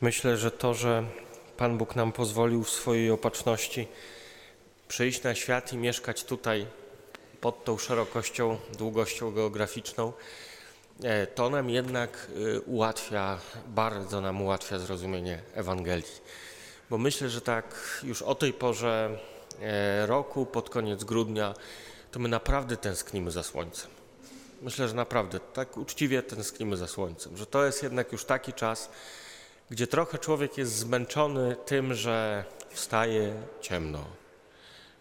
Myślę, że to, że Pan Bóg nam pozwolił w swojej opatrzności przyjść na świat i mieszkać tutaj pod tą szerokością, długością geograficzną, e, to nam jednak e, ułatwia, bardzo nam ułatwia zrozumienie Ewangelii. Bo myślę, że tak już o tej porze e, roku, pod koniec grudnia, to my naprawdę tęsknimy za słońcem. Myślę, że naprawdę tak uczciwie tęsknimy za słońcem, że to jest jednak już taki czas, gdzie trochę człowiek jest zmęczony tym, że wstaje ciemno.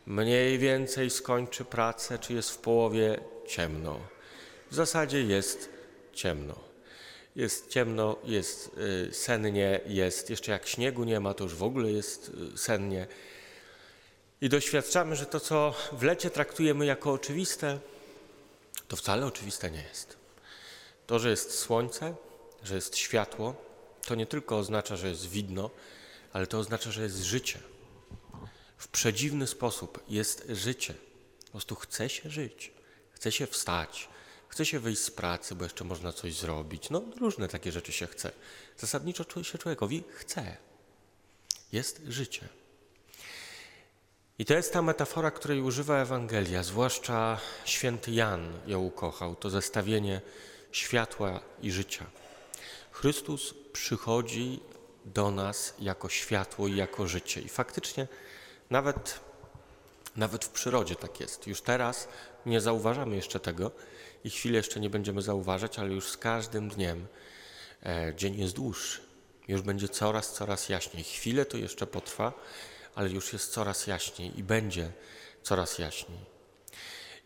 Mniej więcej skończy pracę, czy jest w połowie ciemno. W zasadzie jest ciemno. Jest ciemno, jest y, sennie, jest jeszcze jak śniegu nie ma, to już w ogóle jest y, sennie. I doświadczamy, że to, co w lecie traktujemy jako oczywiste, to wcale oczywiste nie jest. To, że jest słońce, że jest światło, to nie tylko oznacza, że jest widno, ale to oznacza, że jest życie. W przedziwny sposób jest życie. Po prostu chce się żyć, chce się wstać, chce się wyjść z pracy, bo jeszcze można coś zrobić. No, różne takie rzeczy się chce. Zasadniczo się człowiekowi chce. Jest życie. I to jest ta metafora, której używa Ewangelia, zwłaszcza święty Jan ją ukochał, to zestawienie światła i życia. Chrystus przychodzi do nas jako światło i jako życie. I faktycznie nawet, nawet w przyrodzie tak jest. Już teraz nie zauważamy jeszcze tego i chwilę jeszcze nie będziemy zauważać, ale już z każdym dniem e, dzień jest dłuższy. Już będzie coraz, coraz jaśniej. Chwilę to jeszcze potrwa, ale już jest coraz jaśniej i będzie coraz jaśniej.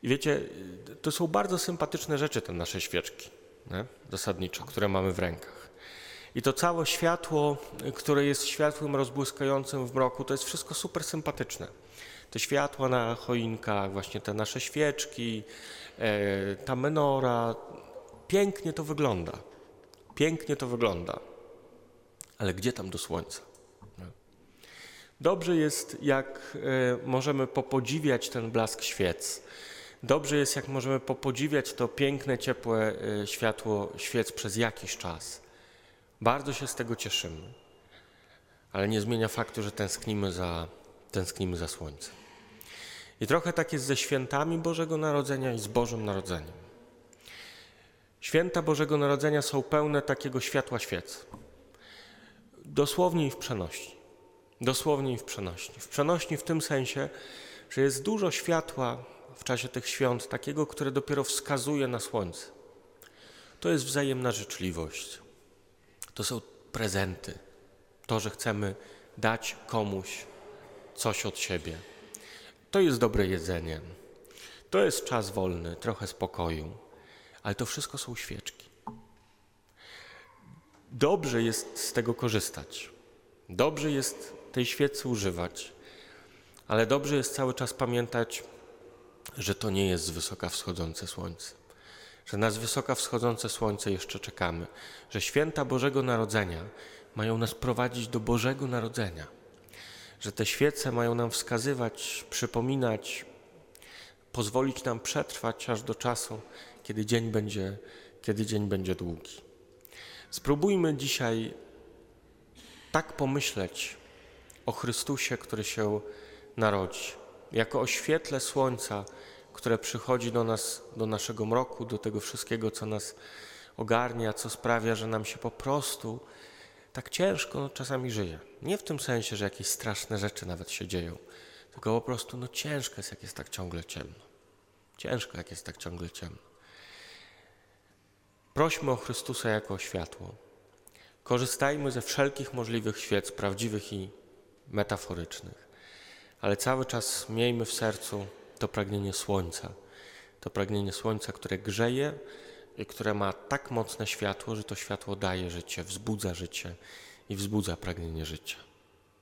I wiecie, to są bardzo sympatyczne rzeczy, te nasze świeczki, nie? zasadniczo, które mamy w rękach. I to całe światło, które jest światłem rozbłyskającym w mroku, to jest wszystko super sympatyczne. Te światła na choinkach, właśnie te nasze świeczki, e, ta menora, pięknie to wygląda. Pięknie to wygląda. Ale gdzie tam do słońca? Dobrze jest, jak e, możemy popodziwiać ten blask świec. Dobrze jest, jak możemy popodziwiać to piękne, ciepłe e, światło świec przez jakiś czas. Bardzo się z tego cieszymy, ale nie zmienia faktu, że tęsknimy za, tęsknimy za słońcem. I trochę tak jest ze świętami Bożego Narodzenia i z Bożym Narodzeniem. Święta Bożego Narodzenia są pełne takiego światła świec. Dosłownie i w przenośni. Dosłownie i w przenośni. W przenośni w tym sensie, że jest dużo światła w czasie tych świąt, takiego, które dopiero wskazuje na słońce. To jest wzajemna życzliwość. To są prezenty. To, że chcemy dać komuś coś od siebie. To jest dobre jedzenie. To jest czas wolny, trochę spokoju. Ale to wszystko są świeczki. Dobrze jest z tego korzystać. Dobrze jest tej świecy używać, ale dobrze jest cały czas pamiętać, że to nie jest z wysoka wschodzące słońce, że na z wysoka wschodzące słońce jeszcze czekamy, że święta Bożego Narodzenia mają nas prowadzić do Bożego Narodzenia, że te świece mają nam wskazywać, przypominać, pozwolić nam przetrwać aż do czasu, kiedy dzień będzie, kiedy dzień będzie długi. Spróbujmy dzisiaj tak pomyśleć o Chrystusie, który się narodzi, jako o świetle słońca, które przychodzi do nas, do naszego mroku, do tego wszystkiego, co nas ogarnia, co sprawia, że nam się po prostu tak ciężko czasami żyje. Nie w tym sensie, że jakieś straszne rzeczy nawet się dzieją, tylko po prostu no ciężko jest, jak jest tak ciągle ciemno. Ciężko, jak jest tak ciągle ciemno. Prośmy o Chrystusa jako o światło. Korzystajmy ze wszelkich możliwych świec, prawdziwych i metaforycznych, ale cały czas miejmy w sercu to pragnienie słońca. To pragnienie słońca, które grzeje i które ma tak mocne światło, że to światło daje życie, wzbudza życie i wzbudza pragnienie życia.